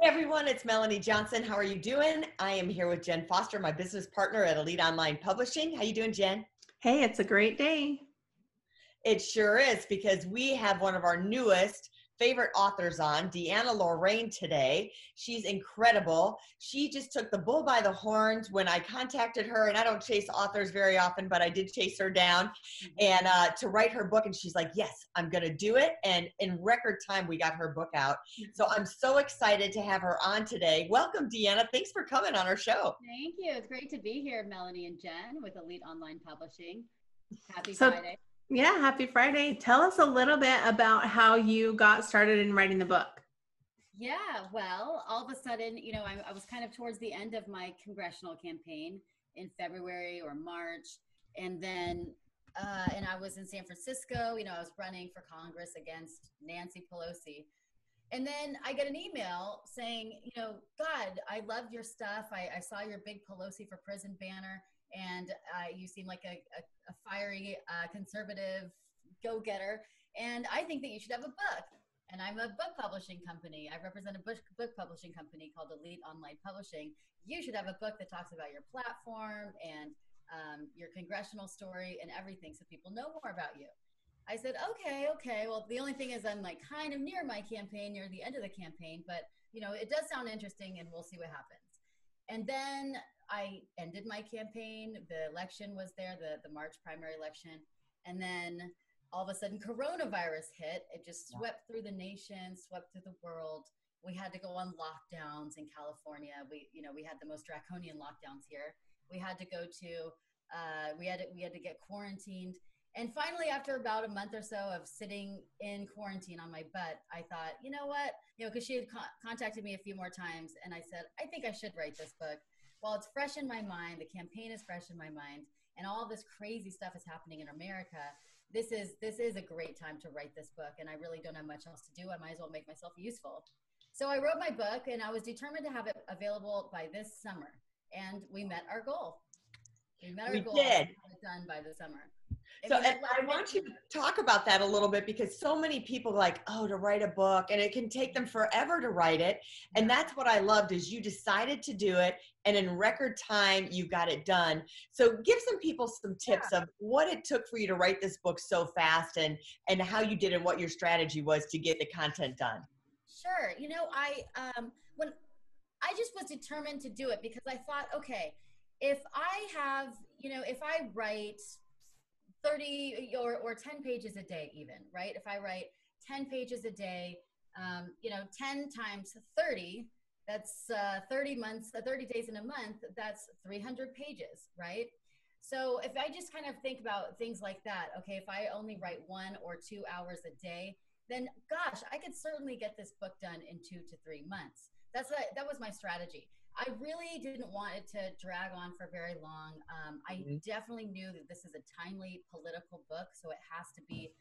Hey everyone, it's Melanie Johnson. How are you doing? I am here with Jen Foster, my business partner at Elite Online Publishing. How you doing, Jen? Hey, it's a great day. It sure is because we have one of our newest favorite authors on, Deanna Lorraine today. She's incredible. She just took the bull by the horns when I contacted her, and I don't chase authors very often, but I did chase her down mm-hmm. and uh, to write her book. And she's like, Yes, I'm going to do it. And in record time, we got her book out. So I'm so excited to have her on today. Welcome, Deanna. Thanks for coming on our show. Thank you. It's great to be here, Melanie and Jen with Elite Online Publishing. Happy so- Friday. Yeah, happy Friday. Tell us a little bit about how you got started in writing the book. Yeah, well, all of a sudden, you know, I, I, was kind of towards the end of my congressional campaign in February or March. And then, uh, and I was in San Francisco, you know, I was running for Congress against Nancy Pelosi. And then I get an email saying, you know, God, I loved your stuff. I, I saw your big Pelosi for prison banner and uh, you seem like a, a, a fiery uh, conservative go-getter. And i think that you should have a book. And i'm a book publishing company. I represent a book, book publishing company called elite online publishing. You should have a book that talks about your platform and um, your congressional story and everything so people know more about you. I said okay okay. Well the only thing is i'm like kind of near my campaign near the end of the campaign but you know it does sound interesting and we'll see what happens. And then I ended my campaign. The election was there, the, the March primary election. And then all of a sudden, coronavirus hit. It just swept through the nation, swept through the world. We had to go on lockdowns in California. We, you know, we had the most draconian lockdowns here. We had to go to, uh, we had to, we had to get quarantined. And finally, after about a month or so of sitting in quarantine on my butt, I thought, you know what? You know, because she had co- contacted me a few more times, and I said, I think I should write this book while it's fresh in my mind, the campaign is fresh in my mind, and all this crazy stuff is happening in America. This is this is a great time to write this book, and I really don't have much else to do. I might as well make myself useful. So I wrote my book, and I was determined to have it available by this summer, and we met our goal. We met our goal. we goal. Did. Done by the summer. So and I want you to talk about that a little bit because so many people like, oh, to write a book and it can take them forever to write it. And that's what I loved is you decided to do it and in record time you got it done. So give some people some tips yeah. of what it took for you to write this book so fast and and how you did and what your strategy was to get the content done. Sure. You know, I um when I just was determined to do it because I thought, okay, if I have, you know, if I write 30 or, or 10 pages a day even right? If i write 10 pages a day um, you know 10 times 30 that's uh, 30 months uh, 30 days in a month that's 300 pages right? So if i just kind of think about things like that okay if i only write one or two hours a day then gosh i could certainly get this book done in two to three months that's a, that was my strategy I really didn't want it to drag on for very long. Um, I mm-hmm. definitely knew that this is a timely political book, so it has to be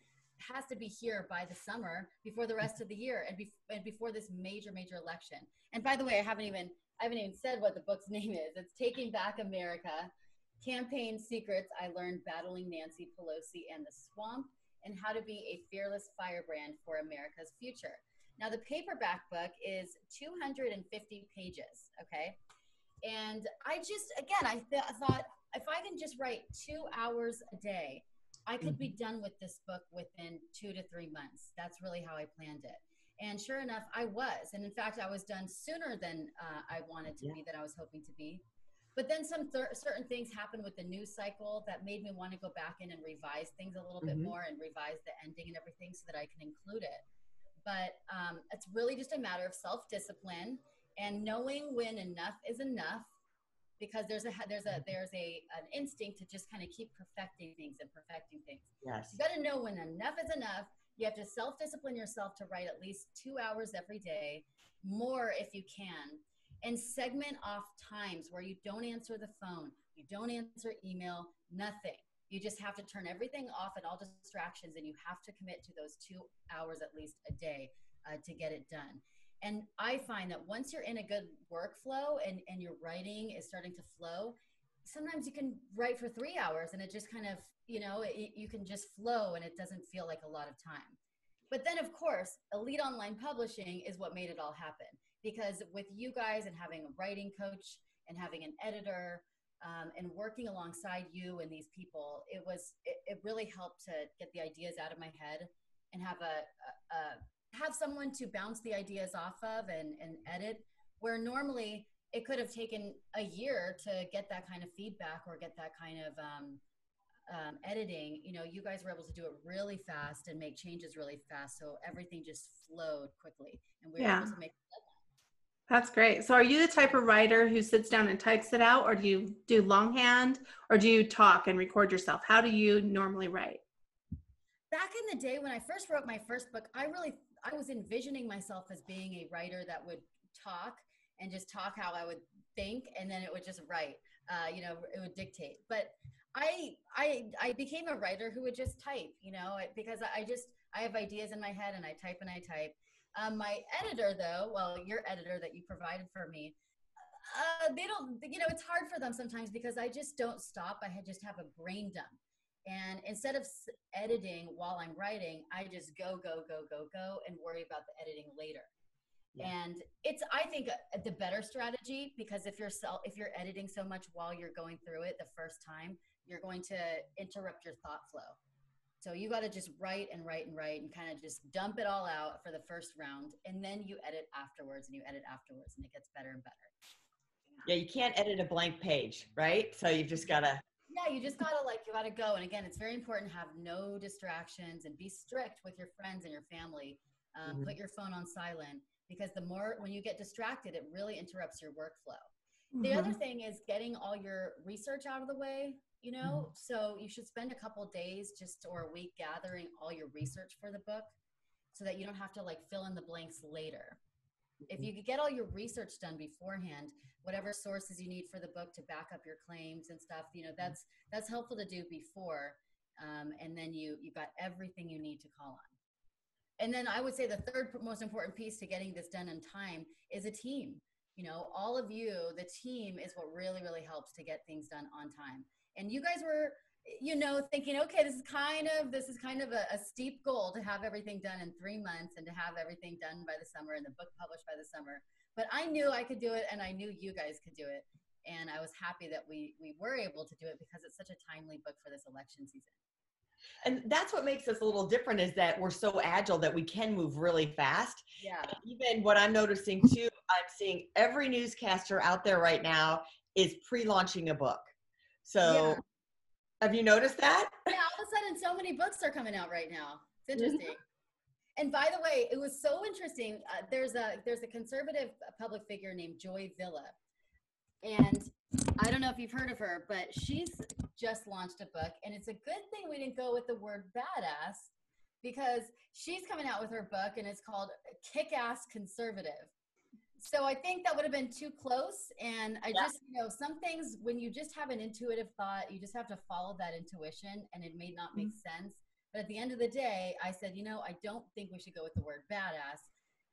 has to be here by the summer before the rest of the year and, be- and before this major major election. And by the way, I haven't even I haven't even said what the book's name is. It's Taking Back America: Campaign Secrets I Learned Battling Nancy Pelosi and the Swamp, and How to Be a Fearless Firebrand for America's Future. Now, the paperback book is 250 pages, okay? And I just, again, I, th- thought if I can just write two hours a day, I could be mm-hmm. done with this book within two to three months. That's really how I planned it. And sure enough, I was. And in fact, I was done sooner than uh, I wanted to yeah. be, that I was hoping to be. But then some th- certain things happened with the news cycle that made me want to go back in and revise things a little mm-hmm. bit more and revise the ending and everything so that I can include it. But um, it's really just a matter of self-discipline and knowing when enough is enough because there's a there's a there's a an instinct to just kind of keep perfecting things and perfecting things. Yes. You got to know when enough is enough. You have to self discipline yourself to write at least two hours every day, more if you can, and segment off times where you don't answer the phone, you don't answer email, nothing. You just have to turn everything off and all distractions, and you have to commit to those two hours at least a day uh, to get it done. And I find that once you're in a good workflow and, and your writing is starting to flow, sometimes you can write for three hours and it just kind of, you know, it, you can just flow and it doesn't feel like a lot of time. But then, of course, Elite Online Publishing is what made it all happen. Because with you guys and having a writing coach and having an editor um, and working alongside you and these people, it was it, it, really helped to get the ideas out of my head and have a, a, a have someone to bounce the ideas off of and, and edit where normally it could have taken a year to get that kind of feedback or get that kind of um, um, editing you know you guys were able to do it really fast and make changes really fast so everything just flowed quickly and we were yeah. able to make that's great. So, are you the type of writer who sits down and types it out, or do you do longhand, or do you talk and record yourself? How do you normally write? Back in the day when I first wrote my first book, I really I was envisioning myself as being a writer that would talk and just talk how I would think, and then it would just write. Uh, you know, it would dictate. But I I I became a writer who would just type. You know, because I just I have ideas in my head and I type and I type. Um, my editor, though, well, your editor that you provided for me, uh, they don't. You know, it's hard for them sometimes because I just don't stop. I just have a brain dump. And instead of editing while I'm writing, I just go, go, go, go, go, and worry about the editing later. Yeah. And it's, I think, uh, the better strategy because if you're self, if you're editing so much while you're going through it the first time, you're going to interrupt your thought flow. So you got to just write and write and write and kind of just dump it all out for the first round, and then you edit afterwards, and you edit afterwards, and it gets better and better. Yeah, you can't edit a blank page, right? So you've just got to yeah you just gotta like you gotta go and again it's very important to have no distractions and be strict with your friends and your family um, mm-hmm. put your phone on silent because the more when you get distracted it really interrupts your workflow mm-hmm. the other mm-hmm. thing is getting all your research out of the way you know? Mm-hmm. so you should spend a couple days just or a week gathering all your research for the book so that you don't have to like fill in the blanks later. If you could get all your research done beforehand whatever sources you need for the book to back up your claims and stuff you know that's that's helpful to do before um, and then you you've got everything you need to call on. And then i would say the third most important piece to getting this done in time is a team. You know all of you the team is what really really helps to get things done on time and you guys were you know thinking okay this is kind of this is kind of a, a, steep goal to have everything done in three months and to have everything done by the summer and the book published by the summer. But i knew i could do it and i knew you guys could do it. And i was happy that we we were able to do it because it's such a timely book for this election season. And that's what makes us a little different is that we're so agile that we can move really fast. Yeah. And even what i'm noticing too i'm seeing every newscaster out there right now is pre-launching a book so yeah have you noticed that? Yeah, all of a sudden, so many books are coming out right now. It's mm-hmm. interesting. And by the way, it was so interesting. Uh, there's a there's a conservative public figure named Joy Villa, and I don't know if you've heard of her, but she's just launched a book, and it's a good thing we didn't go with the word badass because she's coming out with her book, and it's called Kick Ass Conservative so I think that would have been too close. And I yeah. just, you know, some things when you just have an intuitive thought, you just have to follow that intuition and it may not make mm-hmm. sense. But at the end of the day, I said, you know, I don't think we should go with the word badass.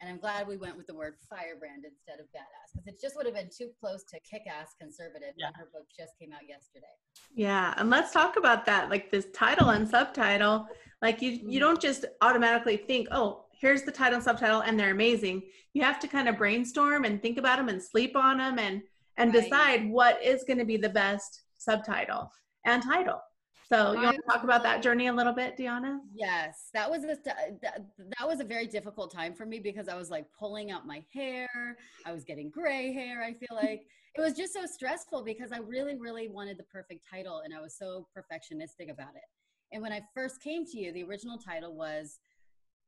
And I'm glad we went with the word firebrand instead of badass because it just would have been too close to kick ass conservative yeah. her book just came out yesterday. Yeah. And let's talk about that. Like this title and subtitle, like you, you mm-hmm. don't just automatically think, oh, here's the title and subtitle and they're amazing you have to kind of brainstorm and think about them and sleep on them and and right. decide what is going to be the best subtitle and title so you want to talk about that journey a little bit, Deanna? Yes, that was a that, that was a very difficult time for me because I was like pulling out my hair. I was getting gray hair. I feel like it was just so stressful because I really, really wanted the perfect title, and I was so perfectionistic about it. And when I first came to you, the original title was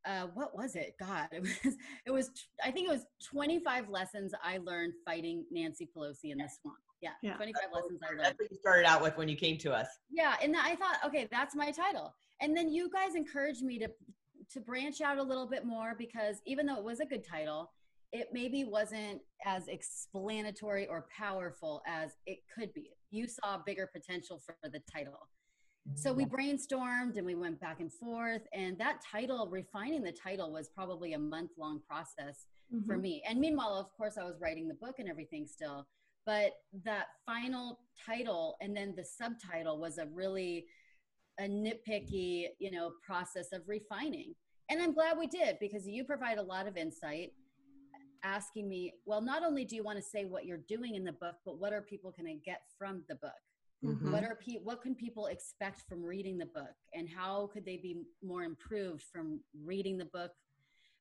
uh, what was it? God, it was, it was, I think it was 25 lessons I learned fighting Nancy Pelosi in the swamp. Yeah, yeah. 25 that's lessons I learned. That's what you started out with when you came to us. Yeah, and I thought, okay, that's my title. And then you guys encouraged me to to branch out a little bit more because even though it was a good title, it maybe wasn't as explanatory or powerful as it could be. You saw bigger potential for the title. So we brainstormed and we went back and forth. And that title, refining the title, was probably a month long process Mm-hmm. for me. And meanwhile, of course, I was writing the book and everything still. But that final title and then the subtitle was a really a nitpicky, you know, process of refining. And I'm glad we did because you provide a lot of insight asking me, well, not only do you want to say what you're doing in the book, but what are people going to get from the book? Mhm. What are pe- what can people expect from reading the book and how could they be more improved from reading the book?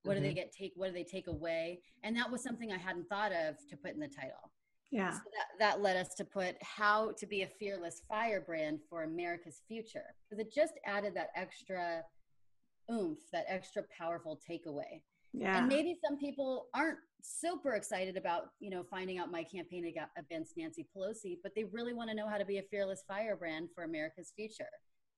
What do they get take what do they take away? And that was something I hadn't thought of to put in the title. Yeah. So that, that led us to put how to be a fearless firebrand for America's future. Because it just added that extra oomph, that extra powerful takeaway. Yeah. And maybe some people aren't super excited about, you know, finding out my campaign against Nancy Pelosi, but they really want to know how to be a fearless firebrand for America's future.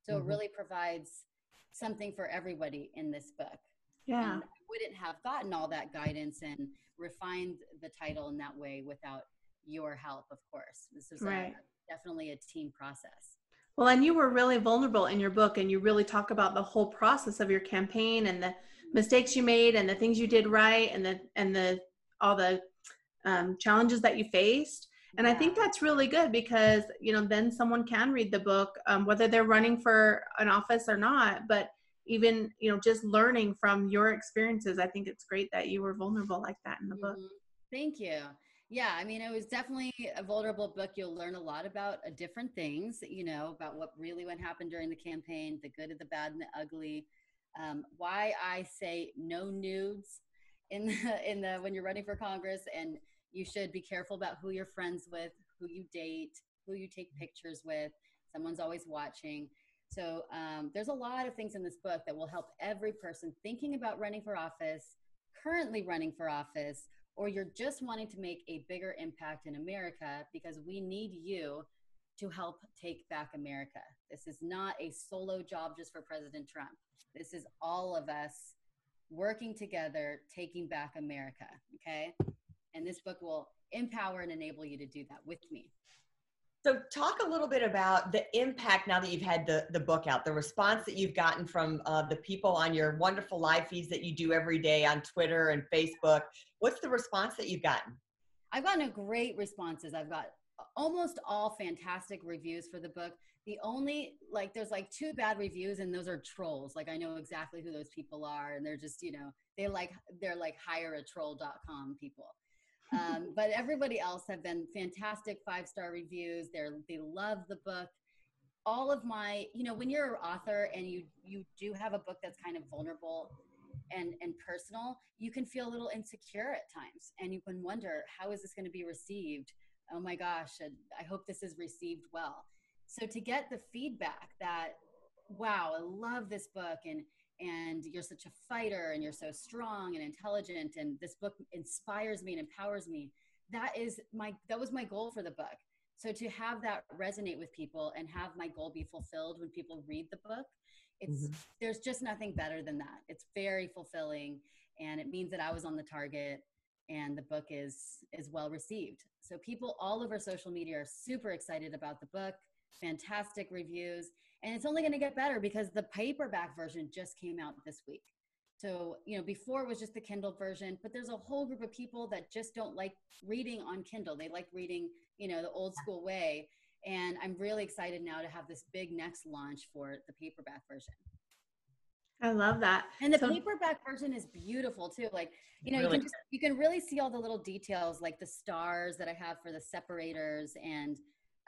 So Mhm. it really provides something for everybody in this book. yeah. And I wouldn't have gotten all that guidance and refined the title in that way without your help, of course. This is a- definitely a team process. Well, and you were really vulnerable in your book, and you really talk about the whole process of your campaign and the mistakes you made, and the things you did right, and the and the all the um, challenges that you faced. And I think that's really good because you know then someone can read the book, um, whether they're running for an office or not. But even you know just learning from your experiences, I think it's great that you were vulnerable like that in the book. Mhm. Thank you. Yeah, I mean, it was definitely a vulnerable book. You'll learn a lot about uh, different things, you know, about what really went happened during the campaign, the good, the bad, and the ugly. Um, why I say no nudes in the in the when you're running for Congress, and you should be careful about who you're friends with, who you date, who you take pictures with. Someone's always watching. So um, there's a lot of things in this book that will help every person thinking about running for office, currently running for office, or you're just wanting to make a bigger impact in America because we need you to help take back America. This is not a solo job just for President Trump. This is all of us working together, taking back America. Okay. And this book will empower and enable you to do that with me. So, talk a little bit about the impact now that you've had the, the book out, the response that you've gotten from uh, the people on your wonderful live feeds that you do every day on Twitter and Facebook. What's the response that you've gotten? I've gotten a great responses. I've got almost all fantastic reviews for the book. The only like there's like two bad reviews and those are trolls. Like I know exactly who those people are and they're just, you know, they like they're like hireatroll.com people. Um, but everybody else have been fantastic five-star reviews. They're they love the book. All of my, you know, when you're an author and you you do have a book that's kind of vulnerable and and personal you can feel a little insecure at times and you can wonder how is this going to be received oh my gosh i hope this is received well so to get the feedback that wow i love this book and and you're such a fighter and you're so strong and intelligent and this book inspires me and empowers me that is my that was my goal for the book. So to have that resonate with people and have my goal be fulfilled when people read the book it's Mhm. there's just nothing better than that. It's very fulfilling and it means that i was on the target and the book is is well received. So people all over social media are super excited about the book fantastic reviews and it's only going to get better because the paperback version just came out this week so you know before it was just the kindle version but there's a whole group of people that just don't like reading on kindle they like reading you know the old school way and i'm really excited now to have this big next launch for the paperback version I love that. and the So- paperback version is beautiful too. Like, you know, Really you can just you can really see all the little details, like the stars that I have for the separators and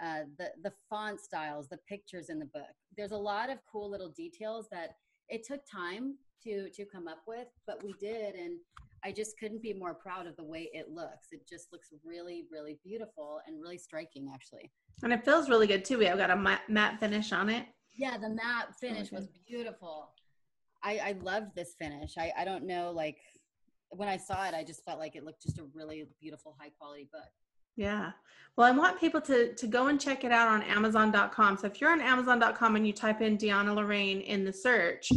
uh, the the font styles, the pictures in the book. There's a lot of cool little details that it took time to to come up with, but we did, and I just couldn't be more proud of the way it looks. It just looks really, really beautiful and really striking, actually. And it feels really good too. We have got a matte, matte finish on it. Yeah, the matte finish was beautiful. I, I loved this finish. I, I don't know, like when I saw it, I just felt like it looked just a really beautiful, high quality book. Yeah. Well, I want people to to go and check it out on Amazon.com. So if you're on Amazon.com and you type in Deanna Lorraine in the search,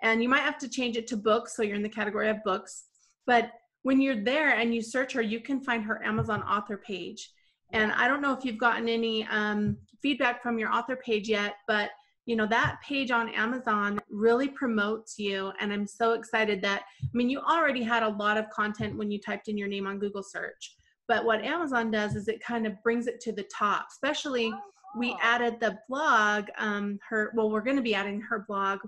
and you might have to change it to books so you're in the category of books. But when you're there and you search her, you can find her Amazon author page. And I don't know if you've gotten any um, feedback from your author page yet, but you know that page on amazon really promotes you and i'm so excited that i mean you already had a lot of content when you typed in your name on google search but what amazon does is it kind of brings it to the top especially we Oh. added the blog um her well we're going to be adding her blog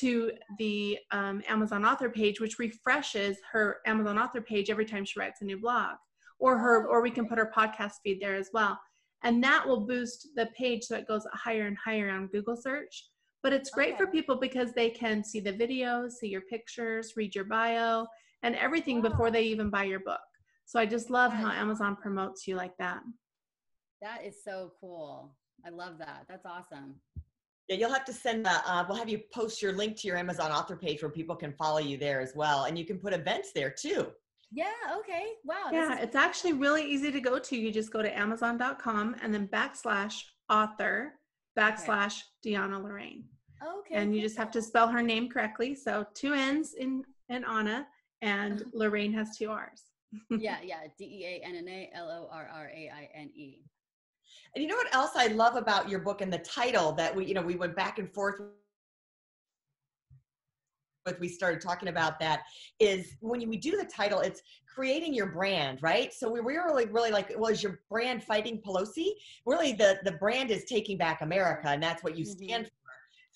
to the um, amazon author page which refreshes her amazon author page every time she writes a new blog. Or her or we can put her podcast feed there as well. And that will boost the page so it goes higher and higher on google search. But it's great for people because they can see the videos see your pictures read your bio and everything before they even buy your book so i just love how amazon promotes you like that That is so cool. I love that. That's awesome. Yeah, you'll have to send. Uh, uh, we'll have you post your link to your Amazon author page where people can follow you there as well, and you can put events there too. Yeah. Okay. Wow. yeah is- it's actually really easy to go to you just go to amazon.com and then backslash author backslash deanna lorraine okay. and you just have to spell her name correctly so two n's in in anna and lorraine has two r's yeah. Yeah. D E A N N A L O R R A I N E. And you know what else I love about your book and the title that we, you know, we went back and forth with. We started talking about that is when we do the title, it's creating your brand, right? So we were really, really like, well, is your brand fighting Pelosi? Really, the the brand is taking back America, and that's what you mm-hmm. stand for.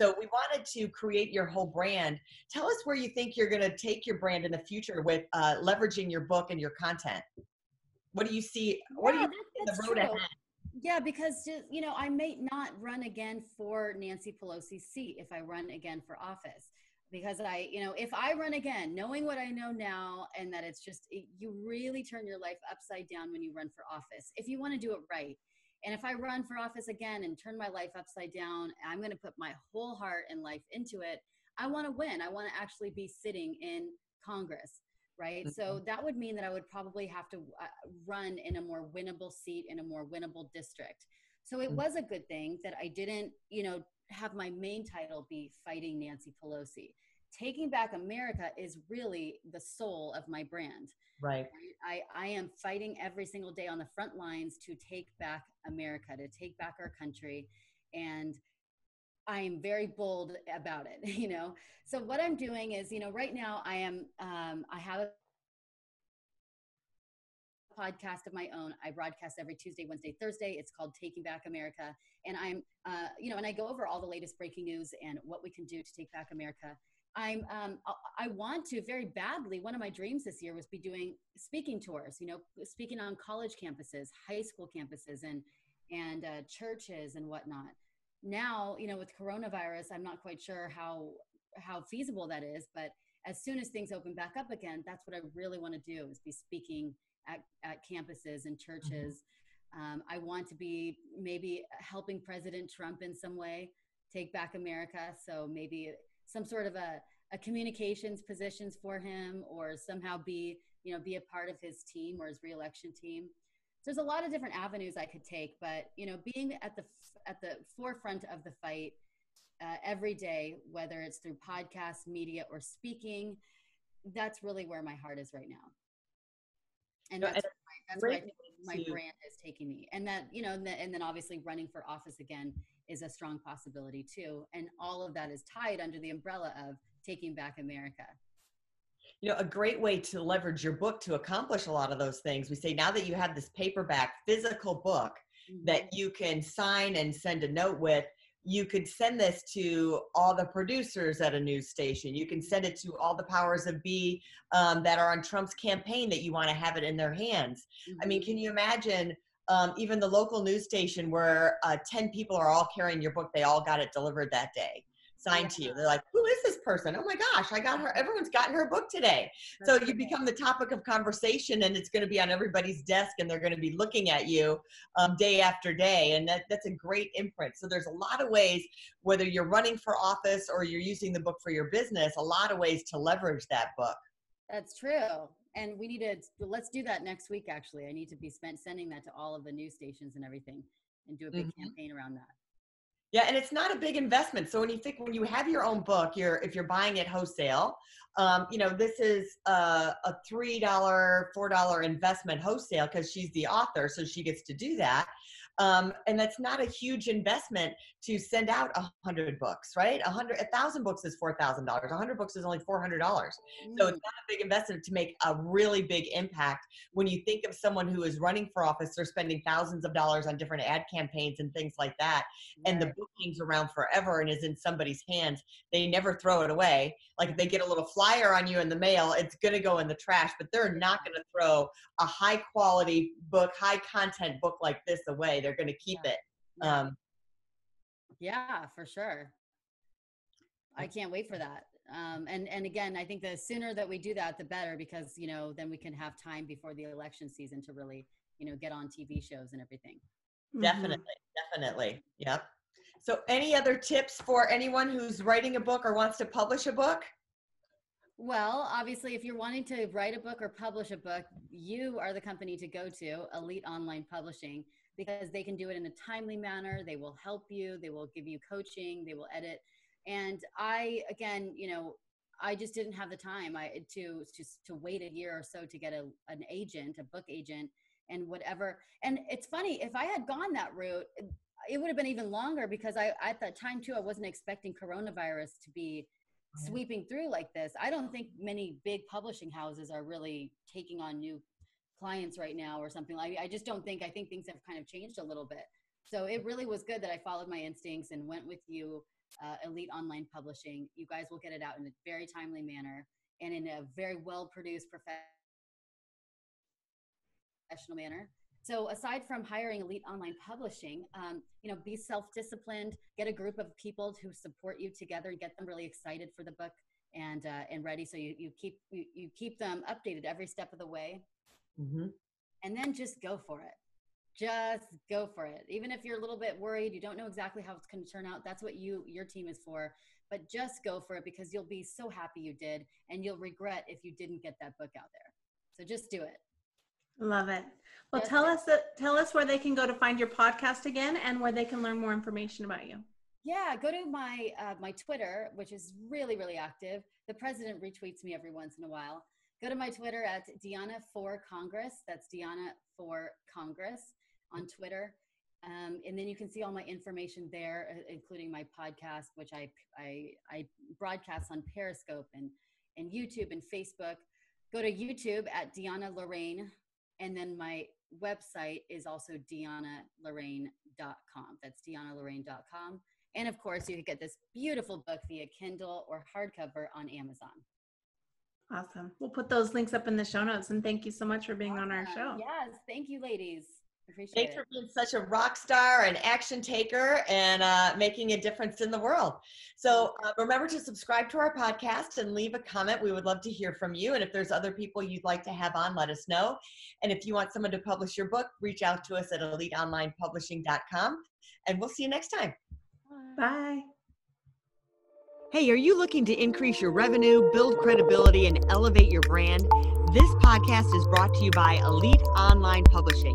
So we wanted to create your whole brand. Tell us where you think you're going to take your brand in the future with uh, leveraging your book and your content. What do you see? What do Yeah, you that- see the road true. ahead? Yeah, because you know, I may not run again for Nancy Pelosi's seat if I run again for office. Because I, you know, if I run again, knowing what I know now, and that it's just, it, you really turn your life upside down when you run for office. If you want to do it right. And if I run for office again and turn my life upside down, I'm going to put my whole heart and life into it. I want to win. I want to actually be sitting in Congress right? So that would mean that I would probably have to uh, run in a more winnable seat in a more winnable district. So it Mm. was a good thing that I didn't, you know, have my main title be fighting Nancy Pelosi. Taking Back America is really the soul of my brand. Right. I, I am fighting every single day on the front lines to take back America, to take back our country. And I am very bold about it, you know. So what I'm doing is, you know, right now I am, um, I have a podcast of my own. I broadcast every Tuesday, Wednesday, Thursday. It's called Taking Back America, and I'm, uh, you know, and I go over all the latest breaking news and what we can do to take back America. I'm, um, I- I want to very badly. One of my dreams this year was be doing speaking tours. You know, speaking on college campuses, high school campuses, and and uh, churches and whatnot. Now, you know, with coronavirus, I'm not quite sure how how feasible that is, but as soon as things open back up again, that's what I really want to do is be speaking at, at campuses and churches. Um, I want to be maybe helping President Trump in some way take back America. So maybe some sort of a, a communications positions for him or somehow be, you know, be a part of his team or his reelection team. So there's a lot of different avenues I could take, but you know, being at the at the forefront of the fight uh, every day, whether it's through podcasts, media, or speaking, that's really where my heart is right now. And that's, where my, that's where I great think my brand is taking me. And that, you know, and then, and then obviously running for office again is a strong possibility too. And all of that is tied under the umbrella of taking back America. you know a great way to leverage your book to accomplish a lot of those things we say now that you have this paperback physical book that you can sign and send a note with you could send this to all the producers at a news station you can send it to all the powers of be um, that are on trump's campaign that you want to have it in their hands i mean Mhm. can you imagine um, even the local news station where uh, 10 people are all carrying your book they all got it delivered that day signed to you. They're like who is this person? Oh my gosh i got her everyone's gotten her book today. So you become the topic of conversation and it's going to be on everybody's desk and they're going to be looking at you um, day after day and that, that's a great imprint. So there's a lot of ways whether you're running for office or you're using the book for your business a lot of ways to leverage that book. That's true. And we need to let's do that next week. Actually, I need to be spent sending that to all of the news stations and everything, and do a big Mhm. campaign around that. Yeah, and it's not a big investment. So when you think when you have your own book, you're if you're buying it wholesale, um, you know this is a, a three dollar, four dollar investment wholesale because she's the author, so she gets to do that. Um, and that's not a huge investment to send out a hundred books, right? A hundred, a thousand books is four thousand dollars. A hundred books is only four hundred dollars. So it's not a big investment to make a really big impact. When you think of someone who is running for office, they're spending thousands of dollars on different ad campaigns and things like that, and the book hangs around forever and is in somebody's hands. They never throw it away. Like if they get a little flyer on you in the mail, it's going to go in the trash, but they're not going to throw a high quality book, high content book like this away. They're going to keep Yeah. it. Yeah. Um, Yeah, for sure. I can't wait for that. Um, and and again, I think the sooner that we do that, the better, because you know then we can have time before the election season to really you know get on TV shows and everything. Definitely, definitely. Yep. So, any other tips for anyone who's writing a book or wants to publish a book? Well, obviously, if you're wanting to write a book or publish a book, you are the company to go to, Elite Online Publishing, because they can do it in a timely manner. They will help you, they will give you coaching, they will edit. And I, again, you know, I just didn't have the time I, to, to to wait a year or so to get a, an agent, a book agent, and whatever. And it's funny, if I had gone that route, it would have been even longer because I at that time too, I wasn't expecting coronavirus to be sweeping through like this. I don't think many big publishing houses are really taking on new clients right now or something like I just don't think I think things have kind of changed a little bit. So it really was good that I followed my instincts and went with you, uh, Elite Online Publishing. You guys will get it out in a very timely manner and in a very well produced professional manner. So aside from hiring Elite Online Publishing, um, you know, be self-disciplined, get a group of people who support you together and get them really excited for the book and uh, and ready. So you, you keep you, you keep them updated every step of the way, Mm-hmm. and then just go for it. Just go for it. Even if you're a little bit worried, you don't know exactly how it's going to turn out. That's what you your team is for. But just go for it because you'll be so happy you did, and you'll regret if you didn't get that book out there. So just do it. Love it. Well, Yes, tell us that, tell us where they can go to find your podcast again and where they can learn more information about you. Yeah, go to my uh, my Twitter, which is really really active. The president retweets me every once in a while. Go to my Twitter at Deanna for Congress. That's Deanna for Congress on Twitter, um, and then you can see all my information there, uh, including my podcast, which I I, I broadcast on Periscope and and YouTube and Facebook. Go to YouTube at Deanna Lorraine, and then my website is also deannalorraine.com. That's deannalorraine.com. And of course, you can get this beautiful book via Kindle or hardcover on Amazon. Awesome. We'll put those links up in the show notes. And thank you so much for being on our show. Yes, thank you, ladies. Appreciate Thanks it. for being such a rock star and action taker and uh, making a difference in the world. So uh, remember to subscribe to our podcast and leave a comment. We would love to hear from you. And if there's other people you'd like to have on, let us know. And if you want someone to publish your book, reach out to us at eliteonlinepublishing.com. And we'll see you next time. Bye. Hey, are you looking to increase your revenue, build credibility, and elevate your brand? This podcast is brought to you by Elite Online Publishing,